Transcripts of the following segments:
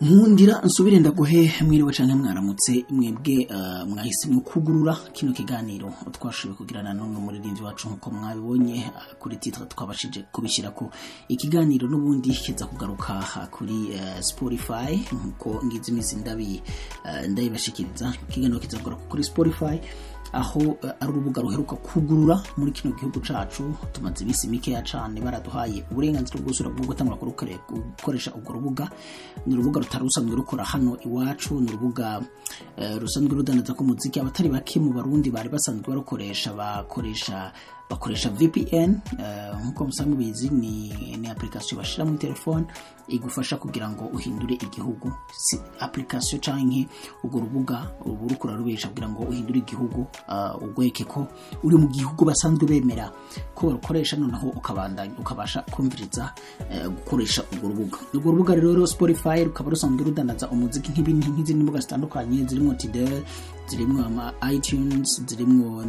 nkundira nsubire ndaguhe mwiriwe canke mwaramutse mwebwe uh, mwahisemwo kugurura kino kiganiro twashoboye kugirana n'umwe muririmbyi wacu nk'uko mwabibonye uh, kuri titre twabashije kubishyirako ikiganiro n'ubundi kiza kugaruka uh, kuri Spotify. Nkuko ngize iminsi ndabi ndabibashikiriza ikiganiro kiza kugaruka kuri Spotify. Aho uh, ari urubuga ruheruka kugurura muri kino gihugu cacu. Tumaze ibisi mikeya cane baraduhaye uburenganzira bwose bwo gutangura gukoresha urwo rubuga. Ni urubuga rutari rusanzwe rukora hano iwacu ni urubuga uh, rusanzwe rudandaza ku muziki. Abatari bake mu barundi bari basanzwe barukoresha bakoresha bakoresha VPN nk'uko uh, musanzwe bizi ni, ni application bashira muri telefone igufasha kugira ngo uhindure igihugu. Application canke urwo rubuga ubu rukora rubesha kugira ngo uhindure igihugu uh, ugweke ko uri mu gihugu basanzwe bemera ko barukoresha noneho ukabandanya ukabasha kumviriza uh, gukoresha urwo rubuga. Urwo rubuga rero Spotify rukaba rusanzwe rudandaza umuziki nk'izindi mbuga zitandukanye zirimo Tidal zirimo ama iTunes zirimo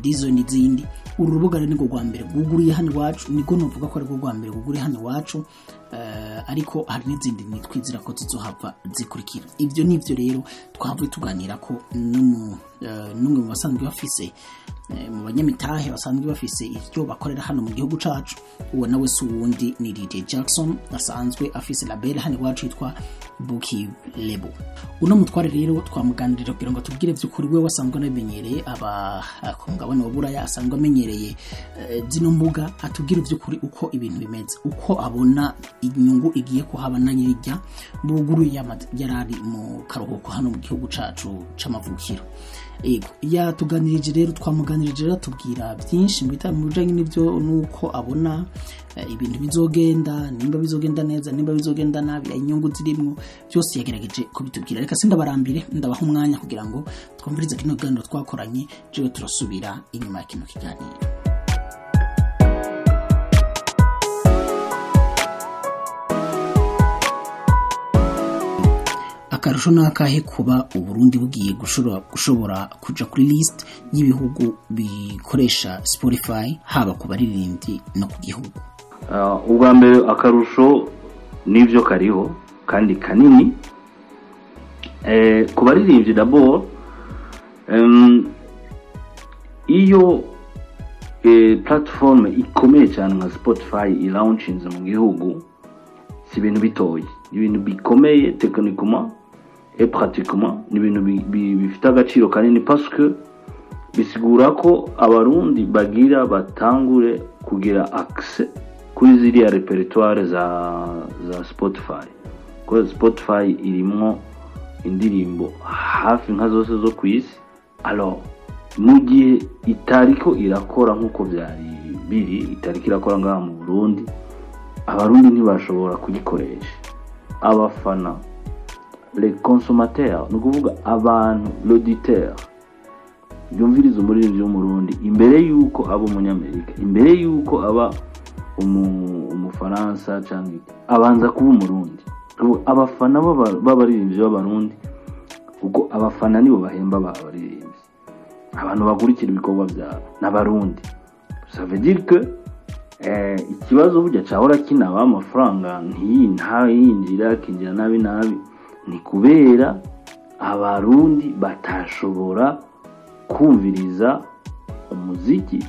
dizo n'izindi uru rubuga rero nirwo rwa mbere rwuguriye hano iwacu niko novuga ko ariko rwa mbere rwuguriye hano iwacu uh, ariko hari n'izindi nitwizira ko zizohava zikurikira. Ibyo nivyo rero twavuye tuganira ko n'umwe mu basanzwe bafise mu banyamitahe basanzwe bafise ivyo bakorera hano mu gihugu cacu uwo nawe si uwundi ni DJ Jackson asanzwe afise label hano iwacu yitwa Buki Label uno mutware rero twamuganirira kugira ngo tubwire vy'ukuri we wasanzwe anabimenyereye aba ku mugabane wa buraya asanzwe amenyereye. Uh, zino mbuga atubwire vy'ukuri uko ibintu bimeze uko abona inyungu igiye kuhaba na yirya buguruye yarari mu karuhuko hano mu gihugu cacu c'amavukiro. ego yatuganirije rero twamuganirije rero tubwira byinshi mu bijanye n'ibyo nuko abona ibintu bizogenda nimba bizogenda neza nimba bizogenda nabi inyungu zirimwo byose yagerageje kubitubwira. Reka sindabarambire ndabaha umwanya kugira ngo twumvirize kino kiganiro twakoranye jewe turasubira inyuma ya kino kiganiro. Akarusho nakahe kuba uburundi bugiye gushobora kuja kuri list y'ibihugu bikoresha Spotify haba ku baririmbyi no ku gihugu? Ubwa mbere akarusho nivyo kariho kandi kanini. Ku baririmbyi d'abord iyo platform ikomeye cyane nka Spotify ilaunchinze mu gihugu si ibintu bitoye ibintu bikomeye tekinikuma et pratiquement ni ibintu bifite agaciro kanini que bisigura ko abarundi bagira batangure kugira accès kuri ziriya repertoire za za Spotify. Ko Spotify irimwo indirimbo hafi nka zose zo ku isi. Alors mu gihe itariko irakora nk'uko byari biri itariko irakora ngaha mu Burundi abarundi ntibashobora kuyikoresha. Abafana le consommateur ni ukuvuga abantu l'auditeur. Yumviriza umuririmbyi w'umurundi imbere y'uko aba umunyamerika imbere y'uko aba umufaransa cyangwa abanza kuba umurundi. Abafana b'abaririmbyi b'abarundi kuko abafana nibo bahemba abaririmbyi abantu bakurikira ibikorwa byabo n'abarundi. Dire que ikibazo burya cyahora kinaba amafaranga ntayinjira akinjira nabi nabi. Ni kubera abarundi batashobora kumviriza umuziki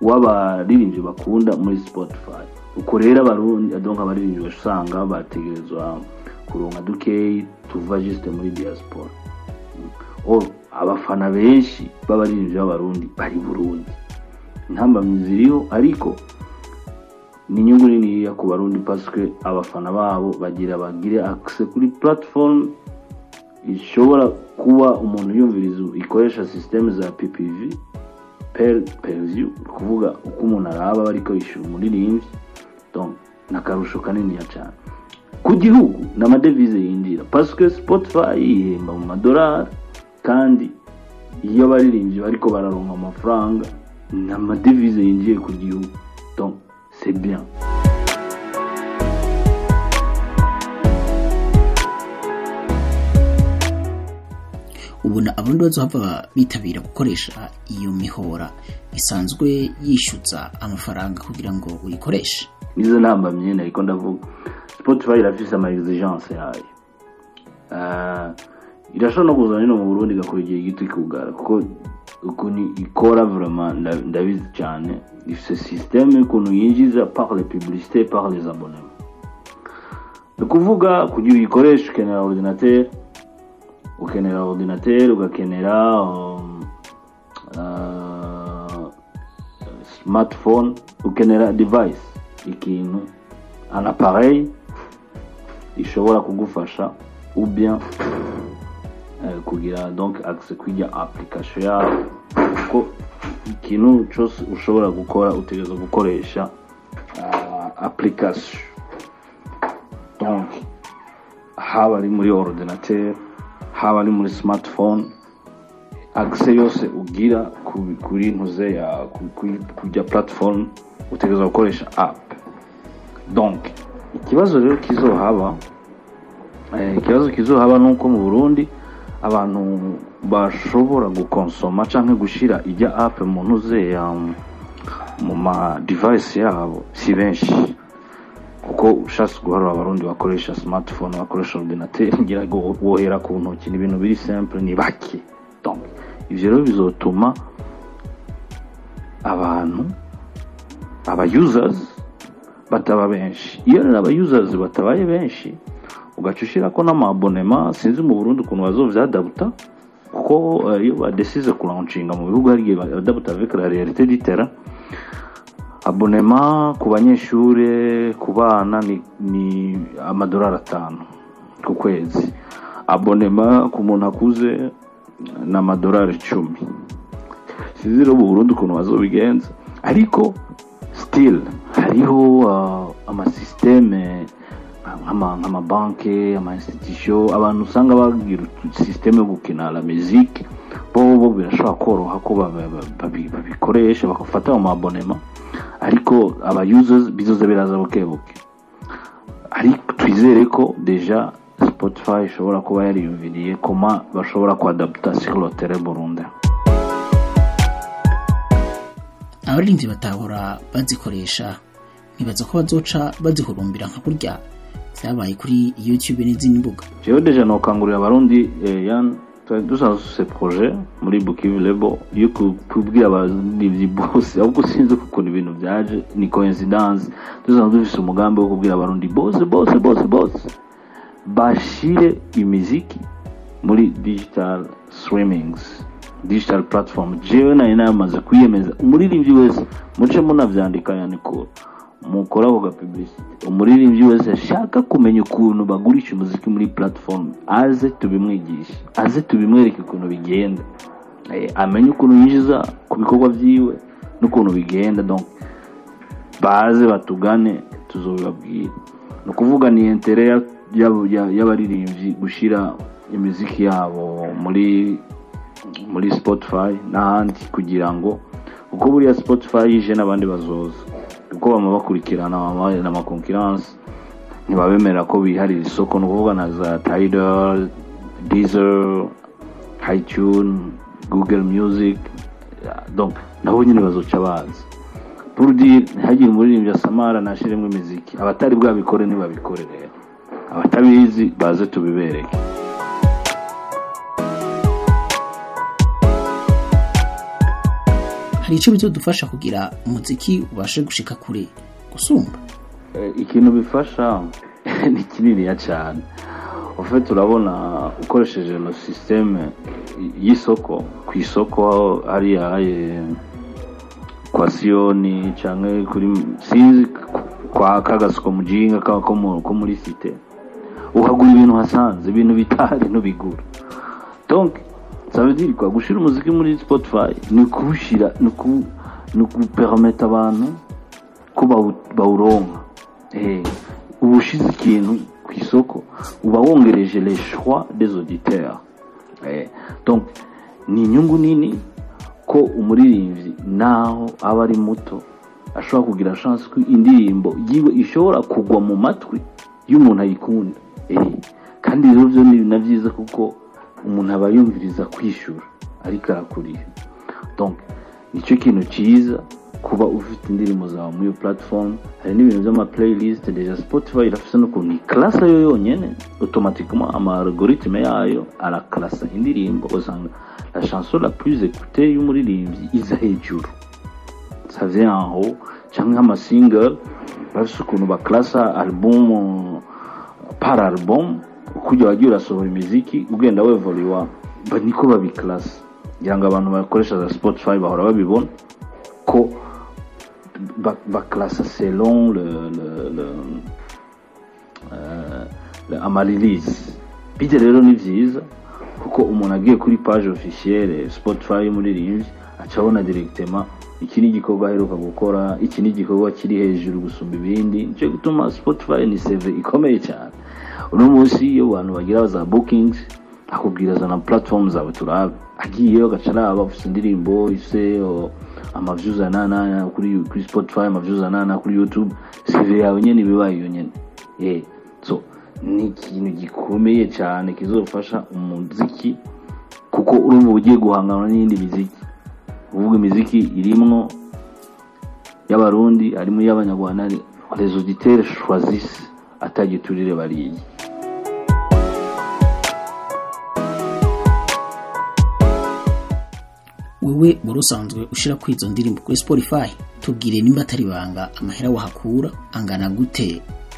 w'abaririmbyi bakunda muri Spotify. Uko rero abarundi adonka abaririmbyi basanga bategerezwa kuronka dukeyi tuva juste muri diaspora abafana benshi b'abaririmbyi b'abarundi bari burundi. Intambamyi ziriho ariko ni inyungu niniya ku barundi pasike abafana babo bagira bagire access kuri platform ishobora kuba umuntu yumviriza ikoresha systeme za ppv per per view kuvuga uko umuntu araba ariko yishyura umuririmbyi. Donc nakarusho kaniniya cyane ku gihugu n'amadevize yinjira. Pasike spotify yihemba mu madolari kandi iyo abaririmbyi bariko bararonka amafaranga ni amadevize yinjiye ku gihugu. C'est bien. Ubona abarundi bazohava bitabira gukoresha iyo mihora. Isanzwe yishyuza amafaranga kugira ngo uyikoreshe. Nizo ntambamye ariko ndavuga spotify irafise ama exigence yayo. Eh, irashobora no kuzana no mu burundi igakora igihe gito ikugara kuko ukuntu ikora vraiment nda- ndabizi cyane. Ifise systeme y'ukuntu yinjiza par les publicités par les ni ukuvuga kugira uyikoreshe ukenera ordinateur ukenera ordinateur ugakenera um, uh, smartphone ukenera device. Ikintu un appareil ishobora kugufasha eh, kugira donc access kwirya application yawe kuko ikintu cyose ushobora gukora utegereza gukoresha uh, application. Donc haba ari muri ordinateur haba ari muri smartphone access yose ugira ku- kuri ntuze kujya platform utegereza gukoresha app. Donc ikibazo rero kizohaba eh, ikibazo kizohaba nuko mu burundi abantu bashobora gukonsoma canke gushira ijya app mu ntuze mu ma device yabo si benshi. Kuko ushatse guharura abarundi bakoresha smartphone bakoresha ordinateur ngira ngo wohera ku ntoki ni ibintu biri simple ni bake. Ivyo rero bizotuma abantu aba users bataba benshi. Iyo rero aba users batabaye benshi ugaca ushyirako n'amabonema sinzi mu burundi ukuntu bazovyadabuta kuko eh, iyo badesize kulanshinga mu bihugu hari igihe badabuta avec la réalité abonema ku banyeshure ku bana ni, ni amadolari atanu ku kwezi. Abonema ku muntu akuze ni amadolari icumi. Sinzi rero mu burundi ukuntu bazobigenza ariko still hariho uh, nk'ama- nk'amabanke amainstitution abantu usanga bagira systeme yo gukina la musique bo bo birashobora koroha ko ba- ba- ba- babi- babikoresha bagafata mu mabonema ariko aba users bizoza biraza buke buke ariko twizere ko deja spotify ishobora kuba yariyumviriye koma bashobora le terrain burundu. Abaririmbyi batahora bazikoresha ntibaza ko bazoca bazihurumbira nka kurya vyabaye kuri youtube n'izindi mbuga. Jewe deja nokangurira abarundi eh, yan twari dusanzwe projet muri bukivu lebo yo ku- kubwira abaririmbyi bose ahubwo sinzi ukuntu ibintu vyaje ni coincidence. Dusanzwe dufise umugambi wo kubwira abarundi bose bose bose bose bashire imiziki muri digital streamings digital platform. Jewe nari namaze kwiyemeza umuririmbyi wese muce munavyandika yanikura mukora ako gapublicity umuririmbyi wese ashaka kumenya ukuntu bagurisha umuziki muri platform aze tubimwigishe. Aze tubimwereke ukuntu bigenda. Eh, amenye ukuntu yinjiza ku bikorwa vyiwe n'ukuntu bigenda. Baze batugane tuzobibabwira ni ukuvuga ni intere ya- ya- ya- y'abaririmbyi gushyira imiziki yabo muri muri spotify n'ahandi kugira ngo kuko buriya spotify yije n'abandi bazoza kuko bama bakurikirana bama n'amakonkiranse ntibabemera ko biharira isoko ni ukuvuga na za tidal deezer hitune google donc nabo nyine bazoca bazi. Burudi ntihagire umuririmbyi asamara nashiremo imiziki abatari bwabikore ntibabikore rero. Abatabizi baze tubibereke. Hari ico bizodufasha kugira umuziki ubashe gushika kure. Gusumba. Eh, ikintu bifasha ni kininiya cyane ufe turabona ukoresheje no systeme y'isoko ku isoko hariya kwa siyoni cyangwa kuri sinzi kwa kagasoko mujinga ka- ko mu- muri site. Uhagura ibintu hasanze ibintu bitahari ntubigura ça veut dire quoi gushira umuziki muri spotify ni kuwushyira ni ku ni ukupermeta abantu ko bawu- bawuronka. Uba ushize ikintu ku isoko uba wongereje les choix des auditeurs. Donc ni inyungu nini ko umuririmbyi naho aba ari muto ashobora kugira chance ko indirimbo yiwe ishobora kugwa mu matwi y'umuntu ayikunda. Kandi rero byo ni na byiza kuko umuntu aba yumviriza kwishyura ariko arakuriye. Donc ni cyo kintu cyiza kuba ufite indirimbo zawe muri iyo platform hari n'ibintu by'ama playlist deja spotify irafise n'ukuntu iklasa yo yonyene automatiquement ama algorithme yayo araklasa indirimbo usanga la chanson la plus écoutée y'umuririmbyi iza hejuru. En haut cyangwa ama single bafise ukuntu baklasa album euh, par album uko ujya wagiye urasohora imiziki ugenda wevoluwa niko babiklasa kugira ngo abantu bakoresha za spotify bahora babibona ko ba- baklasa selon le, amarelease bijya rero ni byiza kuko umuntu agiye kuri page officielle spotify y'umuririmbyi aca abona directement iki ni igikorwa aheruka gukora iki ni igikorwa kiri hejuru gusumba ibindi. Nicyo gituma spotify ni seve ikomeye cyane. Uno munsi iyo abantu bagira za bookings akubwira zana platform zawe turabe agiyeyo agaca araba ufite indirimbo ifite o, amaviews anana kuri spotify amaviews anana kuri youtube seve yawe nyene bibaye iyo nyene yeah. so ni ikintu gikomeye cyane kizofasha umuziki kuko urumva ugiye guhangana n'iyindi miziki uvuga imiziki irimwo y'abarundi harimo iy'abanyarwanda les auditeurs choisissent atagiturire bariye wewe wari usanzwe ushyira kuri izo ndirimbo kuri spotify tubwire nimba atari ibanga amahera wahakura angana gute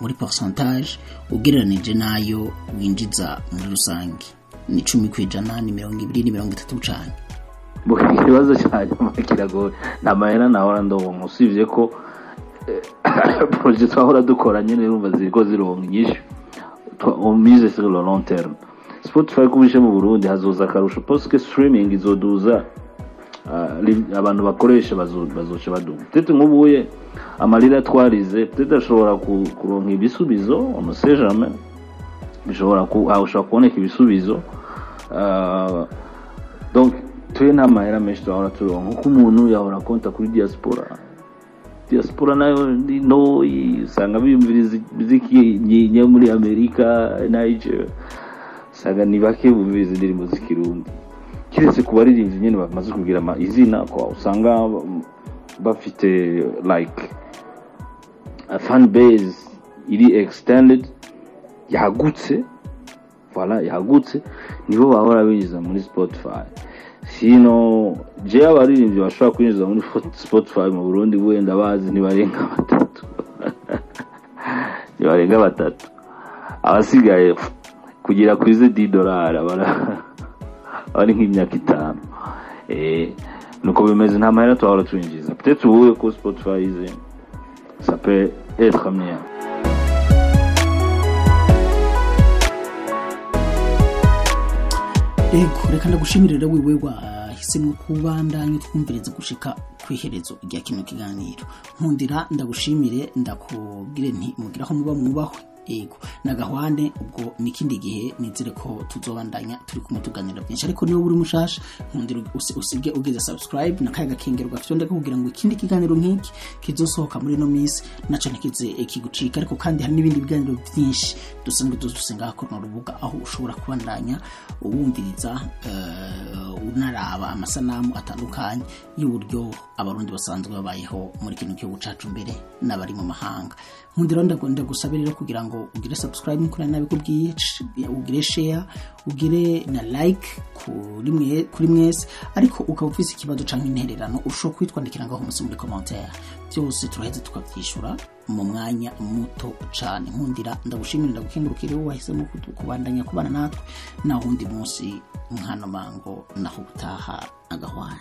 muri pourcentage ugereranije n'ayo winjiza muri rusange. Ni icumi ku ijana ni mirongo ibiri ni mirongo itatu cyane ikibazo cyanjye kiragoye nta mahera nahora ndobonka usibye ko projet twahora dukora nyine urumva ziriko zironka inyishu. Twa- on mise sur le long terme. Spotify kubishe mu burundi hazoza akarusho. Que streaming izoduza. Abantu bakoresha bazoca baduga tete nk'ubuye amarira twarize tete ashobora ku- kuronka ibisubizo jamais bishobora aho ushobora kuboneka ibisubizo Ah, twe nta mahera menshi twahora turonka. Nkuko umuntu yahora konta kuri diaspora diaspora na yo ni ntoyi usanga biyumviriza imiziki muri amerika niger usanga ni bake bumviriza indirimbo z'ikirundi. Kiretse ku baririmbyi nyine bamaze ama izina usanga bafite like a fan base iri extended yagutse yagutse nibo bahora binjiza muri spotify. Sino je abaririmbyi bashobora kwinjiza muri spotify mu burundi wenda bazi ntibarenga batatu. Ntibarenga batatu. Abasigaye kugera kuri ze di dolari aba ari nk'imyaka itanu nuko bimeze nta mahera twahora twinjiza peut-être ubuye ko spotify ize ça peut être mieux ego reka ndagushimire wiwe wahisemo kubandanya twumviriza gushika ku iherezo rya kino kiganiro nkundira ndagushimire ndakubwire nti mugire aho muba mwubahwe ego. Nagahwane ubwo n'ikindi gihe nizere ko tuzobandanya turi kumwe tuganira byinshi. Ariko niba uri mushasha nkundira usi- usige ugeze subscribe nakaya gakengero gafite ndeka kugira ngo ikindi kiganiro nk'iki kizosohoka muri no minsi naco ntikize kigucika ariko kandi hari n'ibindi biganiro byinshi dusanzwe dufise ngaha kuri rubuga aho ushobora kubandanya uwumviriza eh, unaraba amasanamu atandukanye y'uburyo abarundi basanzwe babayeho muri kino gihugu cacu mbere n'abari mu mahanga. Nkundira ndagusaba rero kugira ngo ugire subscribe nk'uko nari nabikubwiye sh- ugire share ugire na like kuri mwe kuri mwese. Ariko ukaba ufise ikibazo canke intererano ushobora kwitwandikira ngaho munsi muri commentaire. Byose turaheze tukabyishura mu mwanya muto cane. Nkundira ndagushimira ndagukengurukire wowe wahisemo kubandanya kubana natwe. Naho undi munsi nkano mango naho ubutaha agahwana